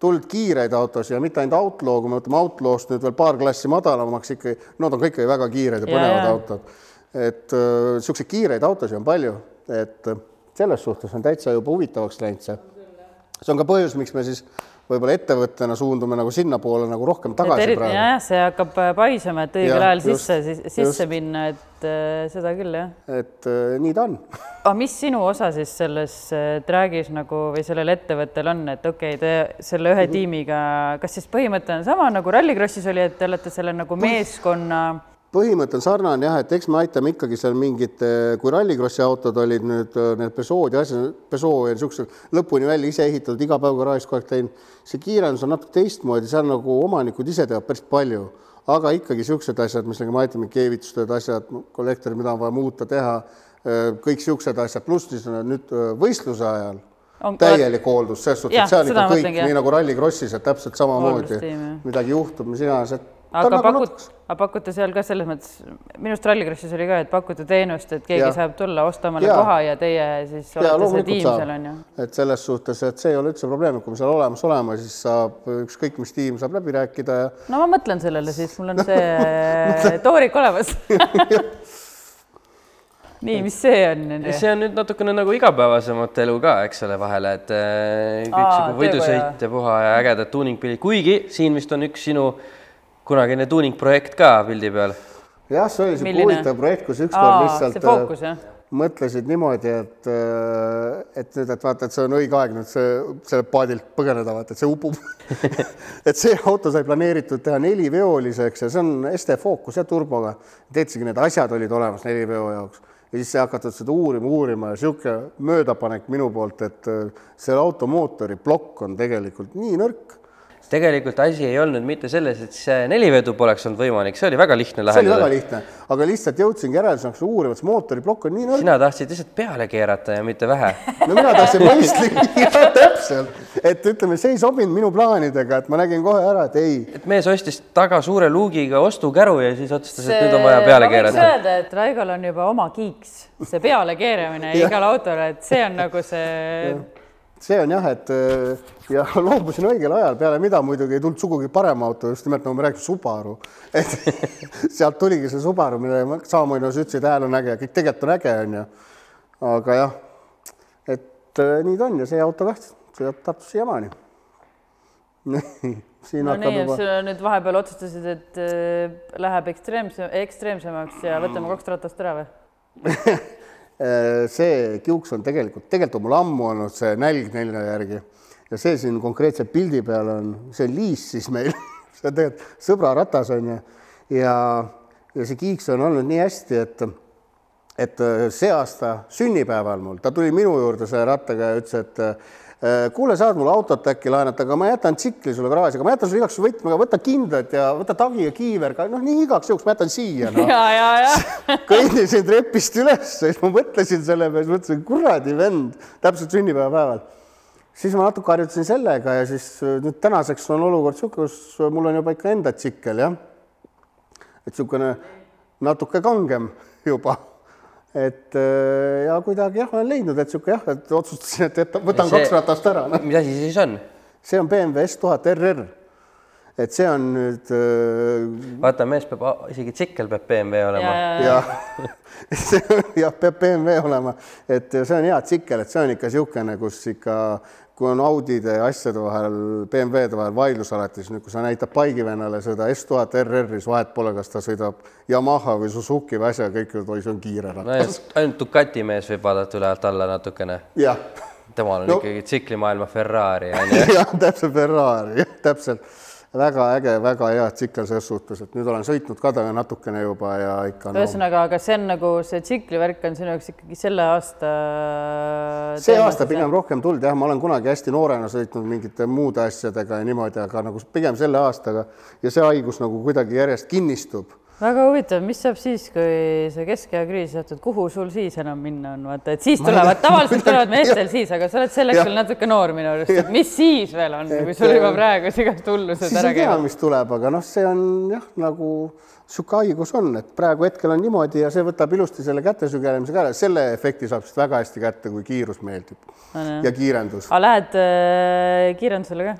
C: Tulnud kiireid autosid ja mitte ainult outlaw, kui me võtame outlaw'st nüüd veel paar klassi madalamaks ikkagi, nad on kõik väga kiired ja põnevad
B: ja.
C: autod. et niisuguseid kiireid autosid on palju, et äh, selles suhtes on täitsa juba huvitavaks läinud see. see on ka põhjus, miks me siis võib-olla ettevõttena suundume nagu sinnapoole nagu rohkem tagasi
B: eriti
C: praegu.
B: jah, see hakkab äh, paisuma, et õigel ajal sisse, sisse
C: just.
B: minna, et äh, seda küll jah.
C: et äh, nii ta on
B: aga mis sinu osa siis selles äh, track'is nagu või sellel ettevõttel on, et okei okay,, te selle
C: Mhm.
B: ühe tiimiga, kas siis põhimõte on sama nagu Rallycrossis oli, et te olete selle nagu meeskonna
C: põhimõte on sarnane jah, et eks me aitame ikkagi seal mingid, kui rallikrossi autod olid nüüd äh, need Peugeot ja asjad, Peugeot ja niisugused lõpuni välja ise ehitatud, iga päev garaažis kogu aeg teinud, see kiirendus on natuke teistmoodi, seal nagu omanikud ise teevad päris palju, aga ikkagi niisugused asjad, mis nagu me aitame, keevitustööd, asjad, kollektorid, mida on vaja muuta, teha, kõik niisugused asjad, pluss siis nüüd võistluse ajal
B: On-
C: täielik hooldus, selles suhtes, et see on ikka kõik nii nagu rallikrossis, et täpselt samamoodi midagi juhtub, mis iganes, et
B: aga
C: nagu
B: pakut- aga pakute seal ka selles mõttes, minu arust Rallycrossis oli ka, et pakute teenust, et keegi ja. saab tulla, osta omale
C: Jaa.
B: koha ja teie siis
C: ja
B: olete see tiim seal on ju.
C: saab, et selles suhtes, et see ei ole üldse probleem, et kui me seal olemas oleme, siis saab ükskõik mis tiim saab läbi rääkida ja
B: no ma mõtlen sellele siis, mul on see toorik olemas. nii, mis see on?
A: see on nüüd natukene nagu igapäevasemat elu ka, eks ole, vahele, et äh, kõiksugu võidusõit ja puha ja ägedad tuuningpildid, kuigi siin vist on üks sinu kunagine tuuningprojekt ka pildi peal.
C: jah, see oli
B: Milline?
C: huvitav projekt, kus ükskord lihtsalt
B: fookus jah?
C: mõtlesid niimoodi, et, et nüüd, et vaata, et see on õige aeg nüüd see, selle paadilt põgeneda, vaata, et see upub. et see auto sai planeeritud teha neliveoliseks ja see on ST Focus ja turboga. teedsigi need asjad olid olemas neliveo jaoks ja siis sai hakatud seda uurima, uurima ja sihuke möödapanek minu poolt, et äh, selle auto mootori plokk on tegelikult nii nõrk
A: tegelikult asi ei olnud mitte selles, et see nelivedu poleks olnud võimalik, see oli väga lihtne
C: see oli väga
A: lahendada.
C: lihtne, aga lihtsalt jõudsingi järeldusele, hakkasin uurima, et see mootoriplokk on nii nõrk.
A: sina tahtsid lihtsalt peale keerata ja mitte vähe.
C: no mina tahtsin mõistlik, jah täpselt, et ütleme, see ei sobinud minu plaanidega, et ma nägin kohe ära, et ei,
A: et mees ostis taga suure luugiga ostukäru ja siis otsustas, et nüüd on vaja peale
B: ma võiks
A: keerata.
B: öelda, et Raigol on juba oma kiiks, see pealekeeramine igale autole, et see on nagu see,
C: see on jah, et äh, ja loobusin õigel ajal, peale mida muidugi ei tulnud sugugi parem auto, just nimelt nagu ma rääkisin, Subaru. et sealt tuligi see Subaru, mille ma samamoodi nagu sa ütlesid, hääl on äge, kõik tegelikult on äge, onju. aga jah, et äh, nii ta on ja see auto kah sõidab Tartus siiamaani. siin
B: no
C: hakkab
B: nii,
C: juba,
B: sa nüüd vahepeal otsustasid, et äh, läheb ekstreemse, ekstreemsemaks ja võtame kaks ratast ära või?
C: Äh, see kiuks on tegelikult, tegelikult on mul ammu olnud see nälg nelja järgi. Ja see siin konkreetse pildi peal on, see on liis siis meil, see on tegelikult sõbra ratas on ju. Ja, ja see kiiks on olnud nii hästi, et et äh, see aasta sünnipäeval mul, ta tuli minu juurde selle rattaga ja ütles, et kuule, saad mulle autot äkki laenata, aga ma jätan tsikli sulle garaaži, aga ma jätan sulle igaks juhuks võtmega, võta kindad ja võta tagi ja kiiver ka, noh, nii igaks juhuks ma jätan siia no..
B: ja, ja, ja
C: kõndisin trepist üles siis ma mõtlesin selle peale, mõtlesin, kuradi vend, täpselt sünnipäevapäeval. siis ma natuke harjutasin sellega ja siis äh, nüüd tänaseks on olukord niisugune, kus mul on juba ikka enda tsikkel jah. et niisugune natuke kangem juba. Et äh, ja kuidagi jah, olen leidnud, et niisugune jah, et otsustasin, et jätan, võtan
A: See-
C: kaks ratast ära no..
A: mis asi see siis on?
C: see on BMW S1000 RR. et see on nüüd äh,
A: vaata, mees peab, isegi tsikkel peab BMW
B: ja,
A: olema.
B: ja, ja
C: jah, see jah, peab BMW olema, et see on hea tsikkel, et see on ikka niisugune, kus ikka, kui on Audide ja asjade vahel, BMW-de vahel vaidlus alati, siis nüüd, kui sa näitad paigivennale seda S1000 RR-is, vahet pole, kas ta sõidab Yamaha või Suzuki või asja, kõik ütlevad, oi, see on kiire
A: no
C: ratas.
A: ainult, ainult Ducati mees võib vaadata üle alt alla natukene. temal on
C: No-
A: no. ikkagi tsiklimaailma Ferrari
C: jah, täpselt Ferrari, täpselt. Väga äge, väga hea tsikkel selles suhtes, et nüüd olen sõitnud ka temaga natukene juba ja ikka no,
B: ühesõnaga, aga see on nagu see tsikli värk on sinu jaoks ikkagi selle aasta.
C: see aasta pigem rohkem tulnud jah, ma olen kunagi hästi noorena sõitnud mingite muude asjadega ja niimoodi, aga nagu pigem selle aastaga ja see haigus nagu kuidagi järjest kinnistub.
B: Väga huvitav, mis saab siis, kui see keskea kriis jätud, kuhu sul siis enam minna on, vaata, et siis tulevad, tavaliselt tulevad meestel siis, aga sa oled selleks veel natuke noor minu arust, et mis siis veel on, kui sul juba praegu igast hullused ära käivad.
C: mis tuleb, aga noh, see on jah, nagu niisugune haigus on, et praegu hetkel on niimoodi ja see võtab ilusti selle kätesügelemisega ära, selle efekti saab vist väga hästi kätte, kui kiirus meeldib ja kiirendus.
B: aga lähed äh, kiirendusele ka?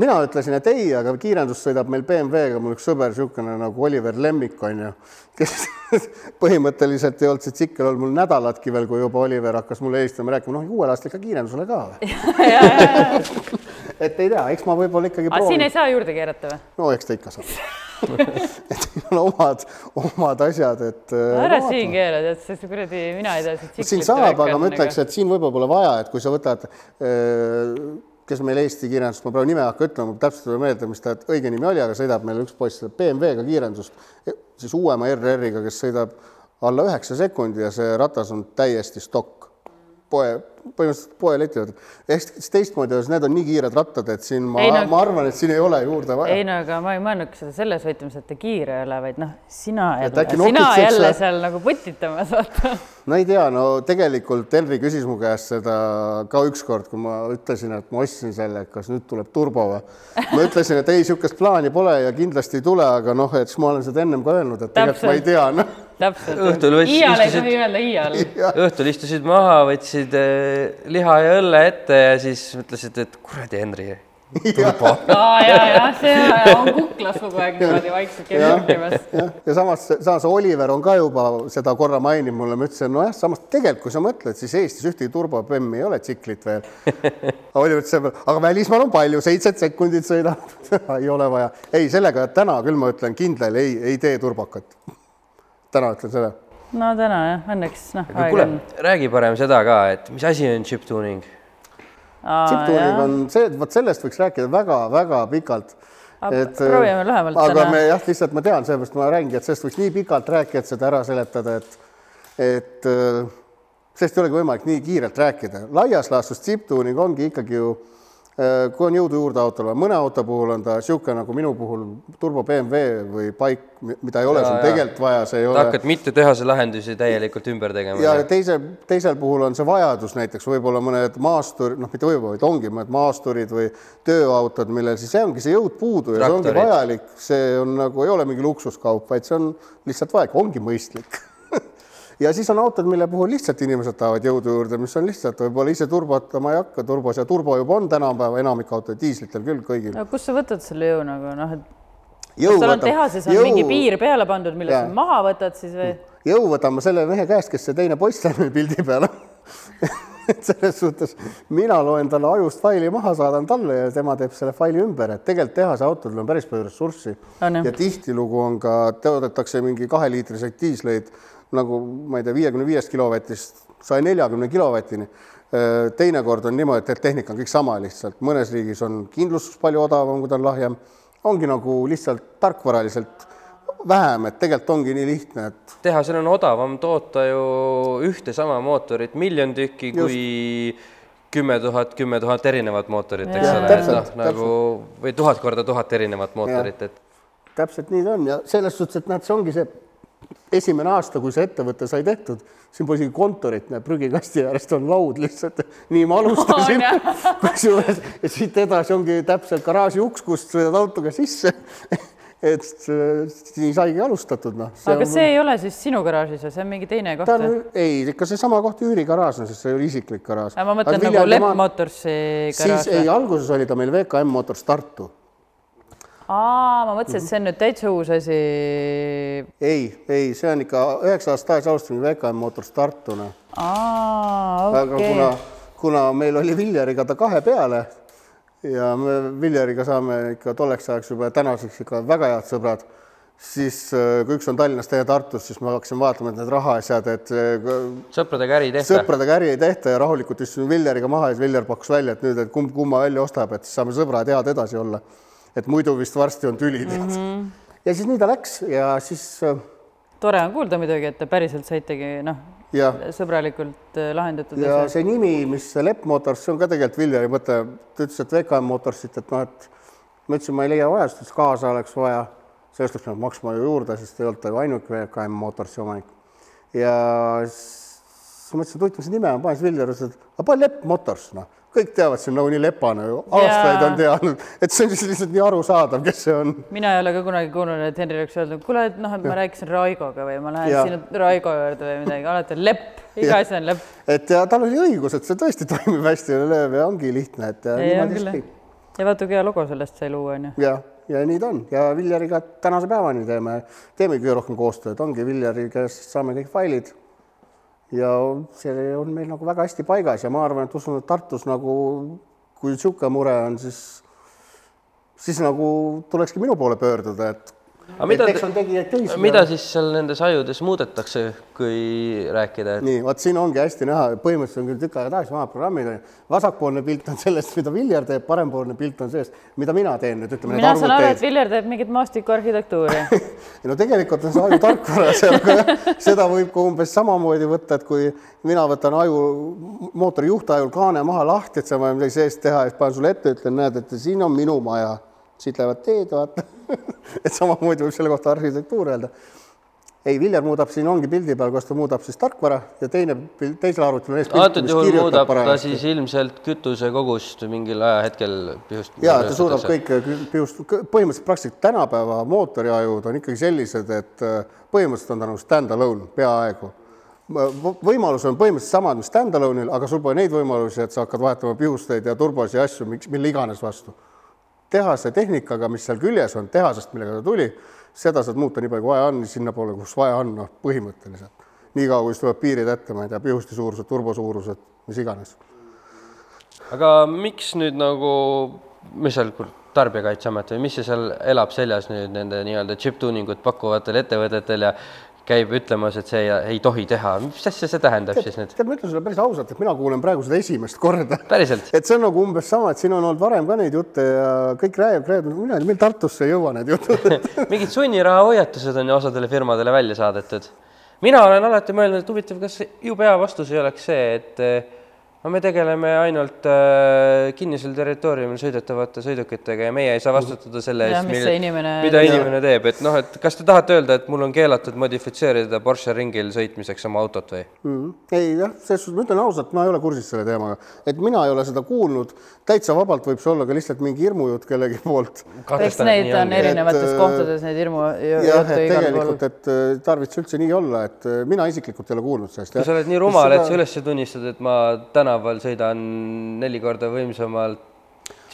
C: Mina ütlesin, et ei, aga kiirendust sõidab meil BMW-ga, mul üks sõber niisugune nagu Oliver Lemmik on ju, kes põhimõtteliselt ei olnud see tsikkel olnud mul nädalatki veel, kui juba Oliver hakkas mulle helistama, rääkima, noh, uuel aastal ikka kiirendusele ka et ei tea, eks ma võib-olla ikkagi
B: aga siin ei. saa juurde keerata või?
C: no eks ta ikka saab. et siin on omad, omad asjad, et.
B: ära siin keera, tead, sest kuradi mina ei tea.
C: siin saab, aga ma ütleks, et siin võib-olla pole vaja, et kui sa võtad, kes meil Eesti kiirendust, ma praegu nime ei hakka ütlema, täpselt ei meelde, mis ta õige nimi oli, aga sõidab meil üks poiss BMW-ga kiirendust, siis uuema RR-iga, kes sõidab alla üheksa sekundi ja see ratas on täiesti stokk. poe, põhimõtteliselt poeleti juurde. ehk siis teistmoodi need on nii kiired rattad, et siin ma
B: no-
C: ma arvan, et siin ei ole juurde vaja.
B: ei no aga ma ei mõelnudki seda selles võtmes, et ta kiire ei ole, vaid noh, sina jälle, sina jälle seal nagu putitamas, vaata.
C: no ei tea, no tegelikult Henri küsis mu käest seda ka ükskord, kui ma ütlesin, et ma ostsin selle, et kas nüüd tuleb turbo või. ma ütlesin, et ei, niisugust plaani pole ja kindlasti ei tule, aga noh, et siis ma olen seda ennem ka öelnud, et tegelikult ma ei tea, noh.
B: Täpselt
A: Õhtul. võttis-
B: iial ei tohi öelda iial.
A: õhtul istusid maha, võtsid eh, liha ja õlle ette ja siis mõtlesid, et kuradi Henri, turbo.
B: aa ja, ja see on kuklas kogu aeg niimoodi vaikselt nurkimas.
C: jah, ja samas, samas Oliver on ka juba seda korra maininud mulle, ma ütlesin, nojah, samas tegelikult, kui sa mõtled, siis Eestis ühtegi turbopemmi ei ole tsiklit veel. Oliver ütles aga välismaal on palju, seitset sekundit sõidab ei ole vaja. ei, sellega täna küll ma ütlen kindlal ei, ei tee turbokat. Täna ütlen seda
B: no täna jah, õnneks noh,
A: kuule räägi parem seda ka, et mis asi on chip tuning?
C: chiptuning on see, vot sellest võiks rääkida väga-väga pikalt.
B: Aga proovime lühemalt
C: aga
B: täna.
C: me jah, lihtsalt ma tean, sellepärast ma räägingi, et sellest võiks nii pikalt rääkida, et seda ära seletada, et, et äh, sellest ei olegi võimalik nii kiirelt rääkida. laias laastus chiptuning ongi ikkagi ju kui on jõudu juurde autole, mõne auto puhul on ta niisugune nagu minu puhul turbo BMW või paik, mida ei ole
A: Jaa,
C: sul tegelikult vaja, see ei
A: ta
C: ole.
A: hakkad mitte tehase lahendusi täielikult ümber tegema.
C: ja teise, teisel puhul on see vajadus näiteks võib-olla mõned maasturid, noh, mitte võib-olla, vaid ongi mõned maasturid või tööautod, millel siis ongi see jõud puudu ja see ongi
A: Traktorid.
C: vajalik, see on nagu, ei ole mingi luksuskaup, vaid see on lihtsalt vajalik, ongi mõistlik ja siis on autod, mille puhul lihtsalt inimesed tahavad jõudu juurde, mis on lihtsalt võib-olla ise turbotama ei hakka, turbos ja turbo juba on tänapäeva enamik autod, diislitel küll kõigil.
B: no kust sa võtad selle jõu nagu noh, et
C: jõu
B: kas sul on tehases on mingi piir peale pandud, mille sa maha võtad siis või?
C: jõu võtan ma selle mehe käest, kes see teine poiss meil pildi peal on et selles suhtes mina loen talle ajust faili maha, saadan talle ja tema teeb selle faili ümber, et tegelikult tehase autodel on päris palju ressurssi
B: On,
C: ja tihtilugu on ka, toodetakse mingi kaheliitriseid diisleid nagu ma ei tea, viiekümne viiest kilovatist saja neljakümne kilovatini. teinekord on niimoodi, et tehnika on kõik sama lihtsalt, mõnes riigis on kindlustus palju odavam, kui ta on lahjem, ongi nagu lihtsalt tarkvaraliselt vähem, et tegelikult ongi nii lihtne, et
A: tehasel on odavam toota ju ühte sama mootorit miljon tükki kui kümme tuhat, kümme tuhat erinevat mootorit, eks
B: Jaa.
A: ole, et noh, nagu või tuhat korda tuhat erinevat mootorit, et
C: täpselt nii ta on ja selles suhtes, et näed, see ongi see esimene aasta, kui see ettevõte sai tehtud, siin pole isegi kontorit, näed, prügikasti äärest on laud lihtsalt, nii ma alustasin
B: On,
C: kusjuures ja siit edasi ongi täpselt garaaži uks, kust sõidad autoga sisse. et nii saigi alustatud, noh.
B: aga see ei ole siis sinu garaažis ja see on mingi teine koht või?
C: on, ei, ikka seesama koht üürigaraaž on, sest see ole isiklik garaaž.
B: ma mõtlen nagu Lepp Motorsi garaaž
C: siis ei,
B: või?
C: alguses oli ta meil VKM Motors Tartu
B: aa, ma mõtlesin, et see on nüüd täitsa uus asi.
C: ei, ei, see on ikka üheksa aastat tagasi alustasime VKM Motors Tartuna
B: aa,
C: aga
B: okei
C: kuna, kuna meil oli Viljariga ta kahe peale ja me Viljariga saame ikka tolleks ajaks juba tänaseks ikka väga head sõbrad, siis äh, kui üks on Tallinnas, teine Tartus, siis me hakkasime vaatama, et need rahaasjad, et äh,
A: sõpradega äri ei tehta.
C: sõpradega äri ei tehta ja rahulikult istusime Viljariga maha ja siis Viljar pakkus välja, et nüüd, et kumb kumma välja ostab, et siis saame sõbrad head edasi olla. Et muidu vist varsti on tüli mm. -hmm. ja siis nii ta läks ja siis äh,
B: tore on kuulda muidugi, et te päriselt saitegi noh, sõbralikult äh, lahendatud
C: ja
B: asja.
C: see nimi, mis Lepp Motors, see on ka tegelikult Viljari mõte, ta ütles, et VKM Motorsit, et noh, et ma ütlesin, ma ei leia vajadust, ütles kaasa oleks vaja, sellest oleks pidanud maksma ju juurde, sest ei olnud ta ju ainuke VKM Motorsi omanik. ja siis ma mõtlesin, et huvitav, mis nime on, panen siis ütles, et aga pane Lepp Motors, noh, kõik teavad, see on nagunii Lepane ju, aastaid
B: Jaa.
C: on teadnud, et see on lihtsalt nii arusaadav, kes see on.
B: mina ei ole ka kunagi kuulnud, et Henri oleks öelnud, kuule, et noh, et ma rääkisin Raigoga või ma lähen
C: Jah.
B: sinu Raigo juurde või midagi, alati on lepp, iga asi on lepp.
C: et ja tal oli õigus, et see tõesti toimib hästi ja lööb ja ongi lihtne, et ja
B: on
C: niimoodi siis käib.
B: ja vaata, kui hea logo sellest sai luua, onju.
C: ja, ja nii ta on ja Viljariga tänase päevani teeme, teemegi rohkem koostööd, ongi Viljari käest saame kõik failid. Ja see on meil nagu väga hästi paigas ja ma arvan, et usun, et Tartus nagu, kui niisugune mure on, siis, siis nagu tulekski minu poole pöörduda, et.
A: Aga mida
C: on
A: mida siis seal nendes ajudes muudetakse, kui rääkida, et
C: nii, vot siin ongi hästi näha, põhimõtteliselt on küll tükk aega tagasi vanad programmid, vasakpoolne pilt on sellest, mida Viljar teeb, parempoolne pilt on sellest, mida mina teen nüüd, ütleme.
B: mina saan aru, et Viljar teeb mingit maastikuarhitektuuri.
C: ei no tegelikult on see aju tarkvara seal, aga jah, seda võib ka umbes samamoodi võtta, et kui mina võtan aju, mootori juhtajul kaane maha lahti, et sa vaja midagi seest teha ja siis panen sulle ette, ütlen, näed, et siin on minu maja, siit lähevad teed, vaata et samamoodi võib selle kohta arhitektuur öelda. ei, Viljar muudab, siin ongi pildi peal, kas ta muudab siis tarkvara ja teine teisel arvutil on ees pilt, mis kirjutab
A: muudab ta
C: parajasti.
A: siis ilmselt kütusekogust mingil ajahetkel pihust.
C: ja ta suudab kõike just põhimõtteliselt praktiliselt tänapäeva mootoriajud on ikkagi sellised, et äh, põhimõtteliselt on ta nagu stand-alone peaaegu. võimalus on põhimõtteliselt samad, mis stand-alone'il, aga sul pole neid võimalusi, et sa hakkad vahetama pihusteid ja turbosid ja asju, miks, mille iganes vastu. Tehase tehnikaga, mis seal küljes on, tehasest, millega ta tuli, seda saad muuta nii palju, kui vaja on, sinnapoole, kus vaja on, noh, põhimõtteliselt. niikaua, kui tulevad piirid ette, ma ei tea, pihusti suurused, turbo suurused, mis iganes
A: aga miks nüüd nagu, mis seal Tarbijakaitseamet või mis see seal elab seljas nüüd nende nii-öelda chip-tuning ut pakkuvatel ettevõtetel ja käib ütlemas, et see ei, ei tohi teha, mis asja see tähendab siis nüüd?
C: tead, ma ütlen sulle päris ausalt, et mina kuulen praegu seda esimest korda.
A: Päriselt?
C: et see on nagu umbes sama, et siin on olnud varem ka neid jutte ja kõik räägib, räägib, mina meil Tartusse ei jõua need jutud
A: mingid sunnirahahoiatused on ju osadele firmadele välja saadetud. mina olen alati mõelnud, et huvitav, kas jube hea vastus ei oleks see, et no me tegeleme ainult äh, kinnisel territooriumil sõidetavate sõidukitega ja meie ei saa vastutada selle eest,
B: inimene-
A: mida inimene teeb, et noh, et kas te tahate öelda, et mul on keelatud modifitseerida Porsche ringil sõitmiseks oma autot või?
C: mm.. ei jah, selles suhtes ma ütlen ausalt, ma ei ole kursis selle teemaga, et mina ei ole seda kuulnud, täitsa vabalt võib see olla ka lihtsalt mingi hirmujutt kellegi poolt.
B: eks neid on erinevates
C: Et,
B: kohtades, neid hirmu
C: jah,
B: juttu
C: et
B: igal pool
C: tegelikult, et äh, tarvits üldse nii olla, et äh, mina isiklikult ei ole kuulnud sellest.
A: sa oled nii rumal, et sa üles tunnistad, et ma tänaval sõidan neli korda võimsamalt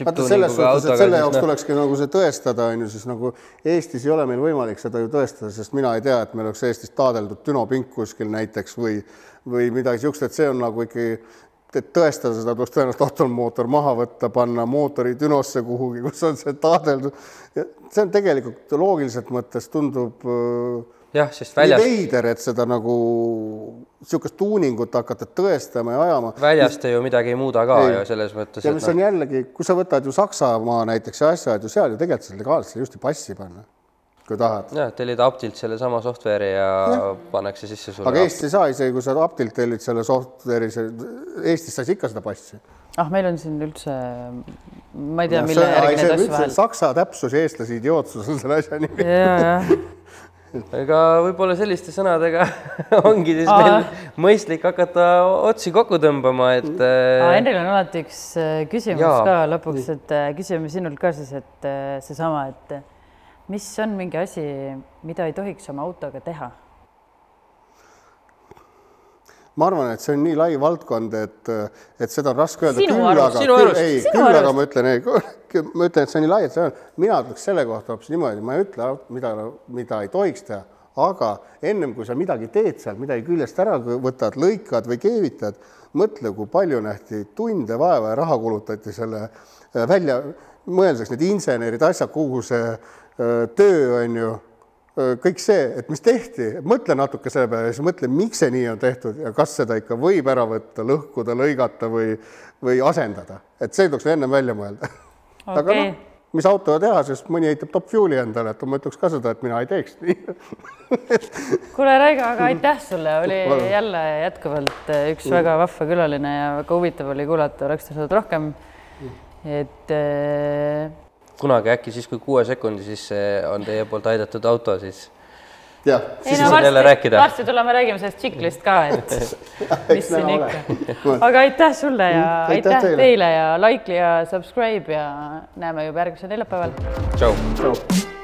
C: vaata selles suhtes, et selle jaoks
A: noh,
C: tulekski nagu see tõestada, on ju, siis nagu Eestis ei ole meil võimalik seda ju tõestada, sest mina ei tea, et meil oleks Eestis taadeldud dünopink kuskil näiteks või, või midagi niisugust, et see on nagu ikkagi, et tõestada seda tuleks tõenäoliselt autolmootor maha võtta, panna mootori dünosse kuhugi, kus on see taadeldud. see on tegelikult loogiliselt mõttes tundub äh,
A: jah, sest
C: nii
A: väljas,
C: veider, et seda nagu niisugust tuuningut hakata tõestama ja ajama
A: väljas te ju midagi ei muuda ka
C: Ei.
A: ju selles mõttes,
C: ja mis
A: noh,
C: on jällegi, kui sa võtad ju Saksamaa näiteks ja asja, et ju seal ju tegelikult saad legaalselt just passi panna, kui tahad.
A: jah, tellid Aptilt sellesama software'i ja, ja. pannakse sisse sulle.
C: aga Eestis ei saa isegi, kui sa Aptilt tellid selle software'i, Eestis saisi ikka seda passi.
B: ah, meil on siin üldse, ma ei tea, mille järgi neid asju vahel.
C: Saksa täpsus eestlase idiootsus on selle asja nimi.
B: ja, jah,
A: ega võib-olla selliste sõnadega ongi siis
B: Aa.
A: meil mõistlik hakata otsi kokku tõmbama, et äh,
B: Henril on alati üks äh, küsimus
A: Jaa.
B: ka lõpuks, et äh, küsime sinult ka siis, et seesama, et mis on mingi asi, mida ei tohiks oma autoga teha?
C: Ma arvan, et see on nii lai valdkond, et, et seda on raske öelda.
B: Sinu arust,
C: aga,
A: sinu arust.
C: ei, küll aga ma ütlen, ei, ma ütlen, et see on nii lai, et see on, mina ütleks selle kohta hoopis niimoodi, ma ei ütle, mida, mida ei tohiks teha, aga ennem kui sa midagi teed sealt midagi küljest ära võtad, lõikad või keevitad, mõtle, kui palju nähti tunde vaeva ja raha kulutati selle äh, välja, mõeldes need insenerid, asjad, kuhu see öö, töö on ju kõik see, et mis tehti, mõtle natuke selle peale siis mõtle, miks see nii on tehtud ja kas seda ikka võib ära võtta, lõhkuda, lõigata või, või asendada, et see tuleks ennem välja mõelda. aga
B: Okei.
C: noh, mis autoga teha, sest mõni eitab top fuel'i endale, et ma ütleks ka seda, et mina ei teeks nii.
B: kuule, Raigo, aga aitäh sulle, oli jälle jätkuvalt äh, üks väga vahva külaline ja väga huvitav oli kuulata, oleks tahtnud rohkem. et äh,
A: kunagi äkki siis, kui kuue sekundi sisse on teie poolt aidatud auto, siis
C: jah,
B: ei
A: Siis
B: no varsti,
A: rääkida.
B: varsti tuleme räägime sellest tsiklist ka, et mis siin ikka. aga aitäh sulle ja
C: Mm, aitäh
B: aitäh
C: teile.
B: teile ja like ja subscribe ja näeme juba järgmisel neljapäeval
A: tšau.
C: tšau.